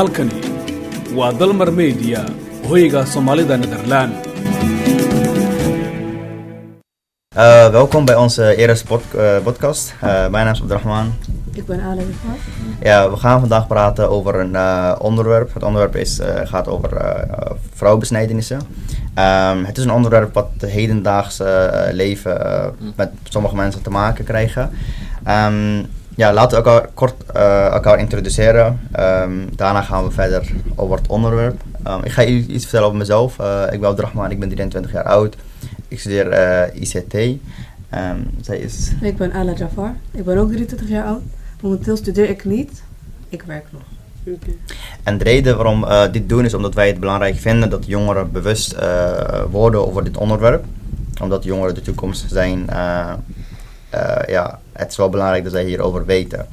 halkani waa dalmar media hoyga soomaalida nederland Uh, welkom bij onze eerste pod- uh, podcast. Uh, mijn naam is Abdurrahman. Ik ben Rifat. Ja, we gaan vandaag praten over een uh, onderwerp. Het onderwerp is, uh, gaat over uh, vrouwenbesnijdenissen. Um, het is een onderwerp wat het hedendaagse uh, leven uh, met sommige mensen te maken krijgen. Um, ja, laten we elkaar kort uh, elkaar introduceren. Um, daarna gaan we verder over het onderwerp. Um, ik ga jullie iets vertellen over mezelf. Uh, ik ben Abdurrahman, ik ben 23 jaar oud. Ik studeer uh, ICT. Um, zij is... Ik ben Ala Jafar. Ik ben ook 23 jaar oud. Momenteel studeer ik niet. Ik werk nog. Okay. En de reden waarom we uh, dit doen is omdat wij het belangrijk vinden dat jongeren bewust uh, worden over dit onderwerp. Omdat jongeren de toekomst zijn. Het is wel belangrijk dat zij hierover weten.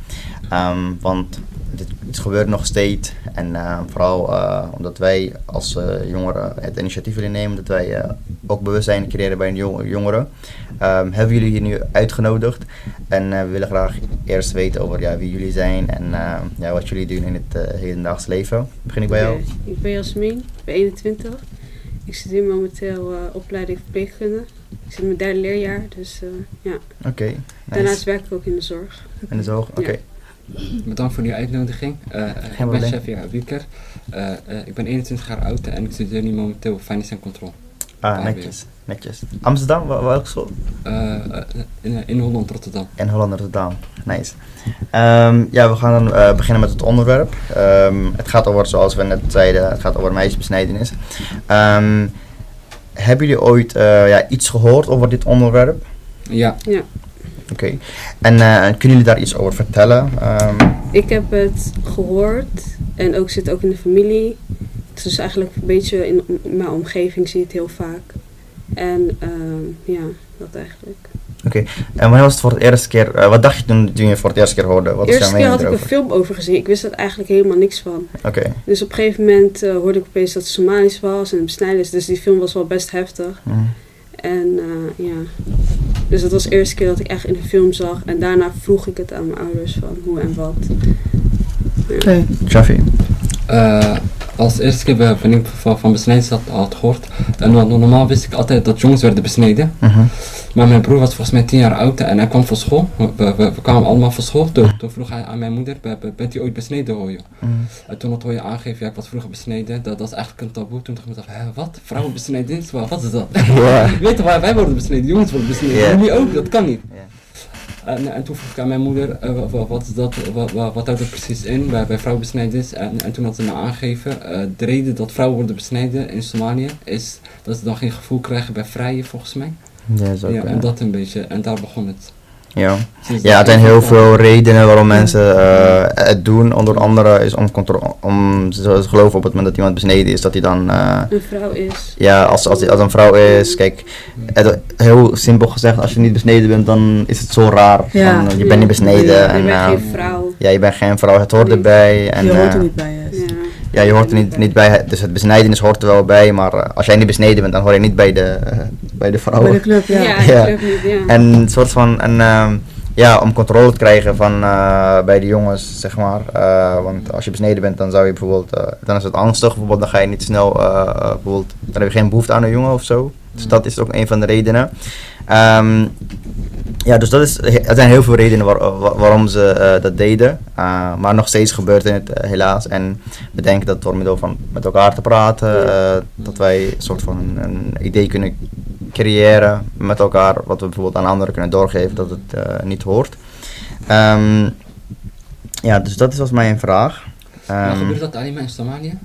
Um, want dit, dit, gebeurt nog steeds. En uh, vooral uh, omdat wij als uh, jongeren het initiatief willen nemen, dat wij ook bewustzijn creëren bij jongeren, um, hebben jullie hier nu uitgenodigd. En we willen graag eerst weten over ja, wie jullie zijn en ja, wat jullie doen in het hedendaagse leven. Begin ik bij jou? Ik ben Jasmin, ik ben 21. Ik studeer momenteel opleiding verpleegkunde. Ik zit in mijn derde leerjaar, dus ja. Oké. Okay. Daarnaast werk ik ook in de zorg. In de zorg, oké. Okay. Ja. Bedankt voor die uitnodiging. Uh, ik ben Shafia Wieker. Uh, uh, ik ben 21 jaar oud en ik studeer nu momenteel Finance en Control. Ah, netjes, netjes. Amsterdam, welke school? in, in Holland, Rotterdam. In Holland, Rotterdam. Nice. Um, ja, we gaan dan beginnen met het onderwerp. Um, het gaat over, zoals we net zeiden, het gaat over meisjesbesnijdenis. Um, hebben jullie ooit ja, iets gehoord over dit onderwerp? Ja. Ja. Oké. Okay. En uh, kunnen jullie daar iets over vertellen? Um, ik heb het gehoord en ook zit ook in de familie. Het is eigenlijk een beetje in mijn omgeving zie je het heel vaak. En uh, ja, dat eigenlijk. Oké, okay. en wanneer was het voor het eerste keer, uh, wat dacht je toen, toen je het voor het eerste keer hoorde? Wat de eerste keer had erover? ik een film over gezien, ik wist er eigenlijk helemaal niks van. Oké. Okay. Dus op een gegeven moment uh, hoorde ik opeens dat het Somalisch was en besnijders, dus die film was wel best heftig. Mm. En uh, ja, dus dat was de eerste keer dat ik echt in de film zag. En daarna vroeg ik het aan mijn ouders van hoe en wat. Ja. Shafi? Uh, als eerste keer van, van, van, van besnijdenis had, gehoord. En normaal wist ik altijd dat jongens werden besneden. Uh -huh. Maar mijn broer was volgens mij 10 jaar oud en hij kwam van school. We, we, we kwamen allemaal van school. Toen, toen, vroeg hij aan mijn moeder, bent u ooit besneden hoor je? Uh -huh. En toen had hoor je aangegeven, ja ik was vroeger besneden. Dat, dat is eigenlijk een taboe. Toen dacht ik wat? Vrouwen besneden? Wat, is dat? Weet toch, wij worden besneden, jongens worden besneden. Yeah. Jullie ook, dat kan niet. Yeah. En, en, toen vroeg ik aan mijn moeder, uh, wat, wat, is dat, wat, wat, houdt dat precies in bij, bij vrouwenbesnijdenis? En, en toen had ze me aangegeven, uh, de reden dat vrouwen worden besneden in Somalië is dat ze dan geen gevoel krijgen bij vrijen volgens mij. Ja, zo ja, en dat een beetje, en daar begon het. Ja, ja er zijn heel veel redenen waarom mensen uh, het doen. Onder andere is om, om te geloven op het moment dat iemand besneden is, dat hij dan... Uh, een vrouw is. Ja, als, als, als een vrouw is. Kijk, het, heel simpel gezegd, als je niet besneden bent, dan is het zo raar. Ja. Van, je bent niet besneden. Ja, en, je bent uh, geen vrouw. Ja, je bent geen vrouw, het hoort erbij. En, je hoort er niet bij. Ja. Je hoort er niet, niet bij, dus het besnijdenis hoort er wel bij, maar uh, als jij niet besneden bent, dan hoor je niet bij de, uh, bij de vrouwen. Bij de club, ja. Ja, club niet, ja. En een soort van, een, um, ja, om controle te krijgen van, uh, bij de jongens, zeg maar. Uh, want als je besneden bent, dan zou je bijvoorbeeld, uh, dan is het angstig, bijvoorbeeld, dan ga je niet snel, bijvoorbeeld, dan heb je geen behoefte aan een jongen of zo. Dus dat is ook een van de redenen. Um, ja, dus dat is, er zijn heel veel redenen waar, waar, waarom ze uh, dat deden. Uh, maar nog steeds gebeurt het uh, helaas. En we denken dat door middel van met elkaar te praten, dat wij een soort van een, een, idee kunnen creëren met elkaar. Wat we bijvoorbeeld aan anderen kunnen doorgeven dat het niet hoort. Um, ja, dus dat is was mijn vraag. Um, maar gebeurt dat alleen maar in Somalië?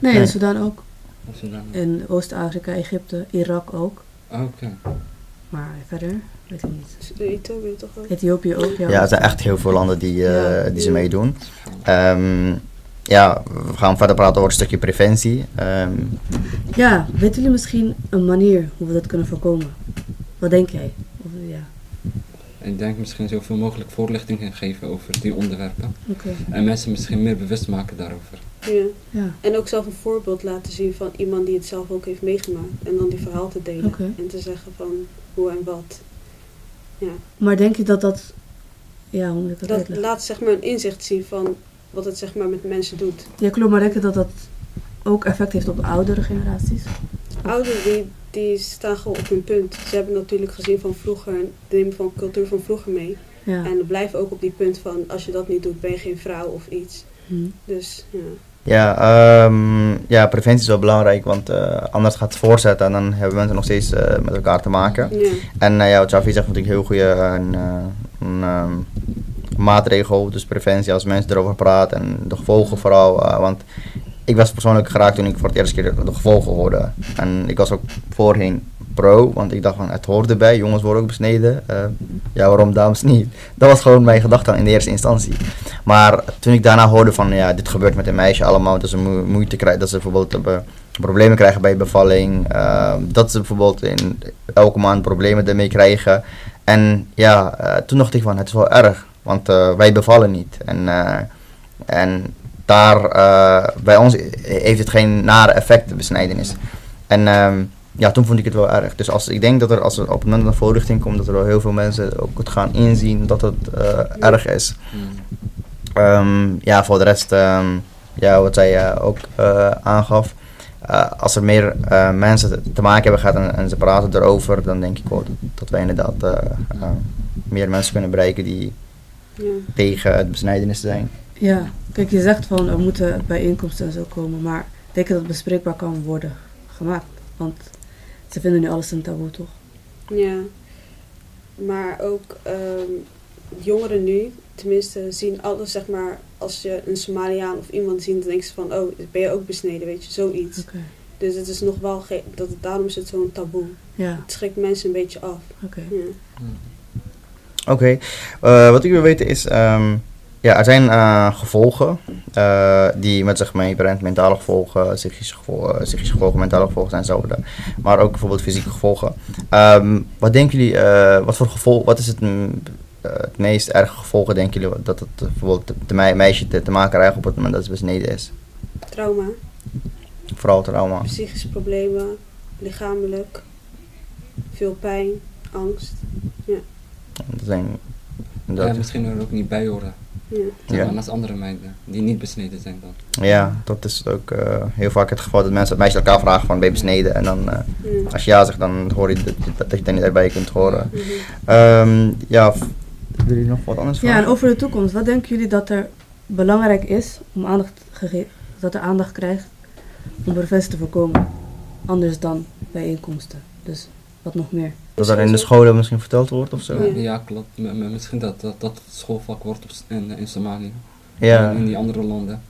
Nee, in Sudan ook. In Oost-Afrika, Egypte, Irak ook. Oké. Okay. Maar verder weet ik niet. Ethiopië toch ook? Ethiopië ook, ja. Ja, er zijn echt heel veel landen die, uh, Ja. die ze meedoen. Um, ja, we gaan verder praten over een stukje preventie. Um, Ja, weten jullie misschien een manier hoe we dat kunnen voorkomen? Wat denk jij? Of, ja, Ik denk misschien zoveel mogelijk voorlichting gaan geven over die onderwerpen. oké. En mensen misschien meer bewust maken daarover. Ja. Ja, En ook zelf een voorbeeld laten zien van iemand die het zelf ook heeft meegemaakt. En dan die verhaal te delen. En te zeggen van hoe en wat. Ja. maar denk je dat dat... Ja, hoe moet ik dat, Dat uitleggen? laat zeg maar een inzicht zien van wat het zeg maar met mensen doet. Ja, klopt, maar denk je dat dat ook effect heeft op oudere generaties? Ouderen die, die staan gewoon op hun punt. Ze hebben natuurlijk gezien van vroeger, de nemen van cultuur van vroeger mee. Ja. En blijven ook op die punt van als je dat niet doet, ben je geen vrouw of iets. Hm. Dus ja. Ja, ehm, ja, preventie is wel belangrijk, want eh, anders gaat het voortzetten en dan hebben mensen nog steeds eh, met elkaar te maken. ja. En eh, ja, wat Javi zegt, vond ik heel goede een, eh, een, ehm, maatregel, dus preventie als mensen erover praten en de gevolgen vooral. want ik was persoonlijk geraakt toen ik voor het eerst keer de gevolgen hoorde. En ik was ook voorheen pro, want ik dacht van het hoort erbij, jongens worden ook besneden. eh, ja, waarom dames niet? Dat was gewoon mijn gedachte in de eerste instantie. Maar toen ik daarna hoorde van ja, dit gebeurt met een meisje allemaal, dat ze mo- moeite krijgen, dat ze bijvoorbeeld eh, problemen krijgen bij bevalling, eh, dat ze bijvoorbeeld in elke maand problemen ermee krijgen. En ja, toen dacht ik van het is wel erg, want wij bevallen niet. En, en daar, bij ons heeft het geen nare effect, de besnijdenis. En ehm, ja, toen vond ik het wel erg. Dus als, ik denk dat er als er op het moment dat er voorlichting komt, dat er wel heel veel mensen ook het gaan inzien dat het eh, erg is. Mm. Ehm, ja, voor de rest, ehm, ja, wat zij eh, ook eh, aangaf. eh, als er meer eh, mensen te- maken hebben gehad en, en ze praten erover, dan denk ik wel dat, dat wij inderdaad meer mensen kunnen bereiken die ja. tegen het besnijdenis zijn. Ja, kijk, je zegt van er moeten bijeenkomsten en zo komen, maar denk je dat het bespreekbaar kan worden gemaakt? Want ze vinden nu alles een taboe, toch? Ja, maar ook ehm, jongeren nu, tenminste, zien alles, zeg maar, als je een Somaliaan of iemand ziet, dan denken ze van, oh, ben je ook besneden, weet je, zoiets. Oké. Dus het is nog wel, ge- dat, daarom is het zo'n taboe. Ja, Het schrikt mensen een beetje af. oké. Ja. Mm. Oké, eh, wat ik wil weten is, ehm, ja, er zijn eh, gevolgen eh, die met zich meebrengt, mentale gevolgen, psychische gevolgen, eh, psychische gevolgen, mentale gevolgen zijn hetzelfde, maar ook bijvoorbeeld fysieke gevolgen. Ehm, wat denken jullie, eh, wat voor gevolg, wat is het, mm, het meest erge gevolgen denken jullie dat het bijvoorbeeld de, de mei- meisje te, te maken krijgt op het moment dat ze besneden is? Trauma, Vooral trauma. psychische problemen, lichamelijk, veel pijn, angst. Dat zijn, Ja, dat, misschien er ook niet bij horen. Ja. Als andere meiden die niet besneden zijn dan. ja, dat is ook eh, heel vaak het geval dat mensen, meisjes elkaar vragen van ben je besneden en dan... eh, Ja. Als je ja zegt, dan hoor je dat, dat, dat je er niet erbij kunt horen. Ehm ja, willen jullie nog wat anders Ja, en vragen? over de toekomst, wat denken jullie dat er belangrijk is om aandacht gegeven, dat er aandacht krijgt om preventie te voorkomen? Anders dan bijeenkomsten. Dus wat nog meer? Dat er in de scholen misschien verteld wordt of zo? Ja. Ja, klopt. M- m- misschien dat, dat dat het schoolvak wordt op, in, in Somalië. Ja. En in die andere landen.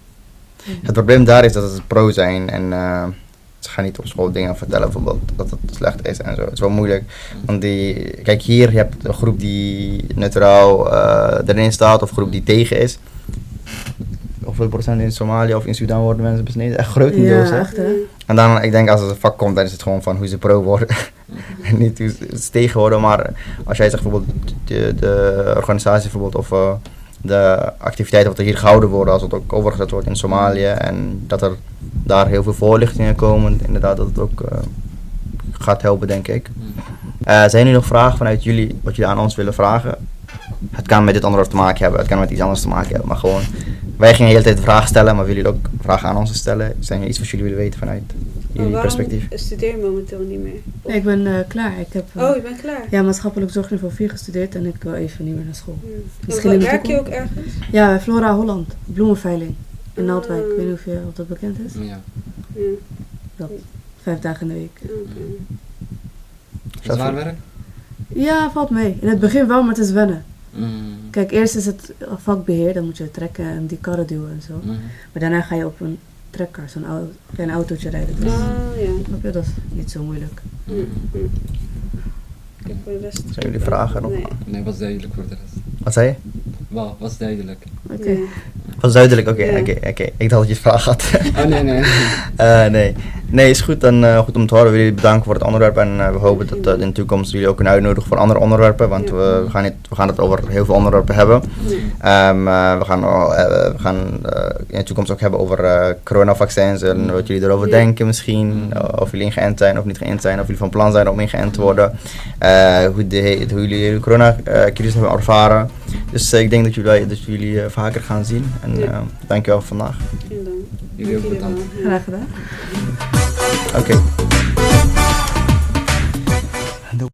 Het probleem daar is dat het pro zijn en eh, ze gaan niet op school dingen vertellen bijvoorbeeld dat het slecht is en zo. Het is wel moeilijk. Want die, kijk hier, je hebt een groep die neutraal eh, erin staat of een groep die tegen is. Hoeveel procent in Somalië of in Sudan worden mensen besneden? Echt grotendeels, Ja, hè? echt hè? En dan, ik denk als het een vak komt, dan is het gewoon van hoe ze pro worden. niet tegen worden. Maar als jij zegt bijvoorbeeld de, de organisatie bijvoorbeeld of eh, de activiteiten wat er hier gehouden worden, als het ook overgezet wordt in Somalië en dat er daar heel veel voorlichtingen komen, inderdaad dat het ook eh, gaat helpen, denk ik. Mm. Eh, zijn er nog vragen vanuit jullie, wat jullie aan ons willen vragen? Het kan met dit onderwerp te maken hebben, het kan met iets anders te maken hebben, maar gewoon, wij gingen de hele tijd vragen stellen, maar willen jullie ook vragen aan ons stellen? Zijn er iets wat jullie willen weten vanuit jullie waarom perspectief? studeer je momenteel niet meer? Nee, ik ben eh, klaar. Ik heb eh, Oh, je bent klaar? ja, maatschappelijk zorgniveau 4 gestudeerd en ik wil even niet meer naar school. Ja. Misschien En in de werk je ook ergens? Ja, Flora Holland, bloemenveiling in Ah. Naaldwijk. Ik weet niet of, je, of dat bekend is. Ja. Ja. Vijf dagen in de week. oké. Zwaar werk? Ja, valt mee. In het begin wel, maar het is wennen. Mm. Kijk, eerst is het vakbeheer, dan moet je trekken en die karren duwen en zo. Mm. Maar daarna ga je op een trekker, zo'n au- klein autootje rijden. Dus, Ah, ja. snap je, dat is niet zo moeilijk. Mm, mm. Kijk, voor de rest. Zijn jullie vragen nog? Nee. Nee, was duidelijk voor de rest. Wat zei je? Wel, was duidelijk. Oké. Ja. Was duidelijk, oké, Ja. oké, oké. Ik dacht dat je het vraag had. Oh nee, nee. Eh, nee. Nee, is goed. En eh, goed om te horen. We willen jullie bedanken voor het onderwerp. En eh, we hopen dat eh, in de toekomst jullie ook kunnen uitnodigen voor andere onderwerpen. Want Ja. we, gaan niet, we gaan het over heel veel onderwerpen hebben. Ja. Ehm, eh, we gaan, we gaan eh, in de toekomst ook hebben over eh, coronavaccins en wat jullie erover Ja. denken misschien. Of jullie ingeënt zijn of niet geënt zijn. Of jullie van plan zijn om ingeënt te worden. Eh, hoe, de, hoe jullie de coronacrisis hebben ervaren. Dus ik denk dat jullie, dat jullie eh, vaker gaan zien. En Ja. eh dankjewel voor vandaag. Jullie ook Dank bedankt. Graag gedaan. Oké.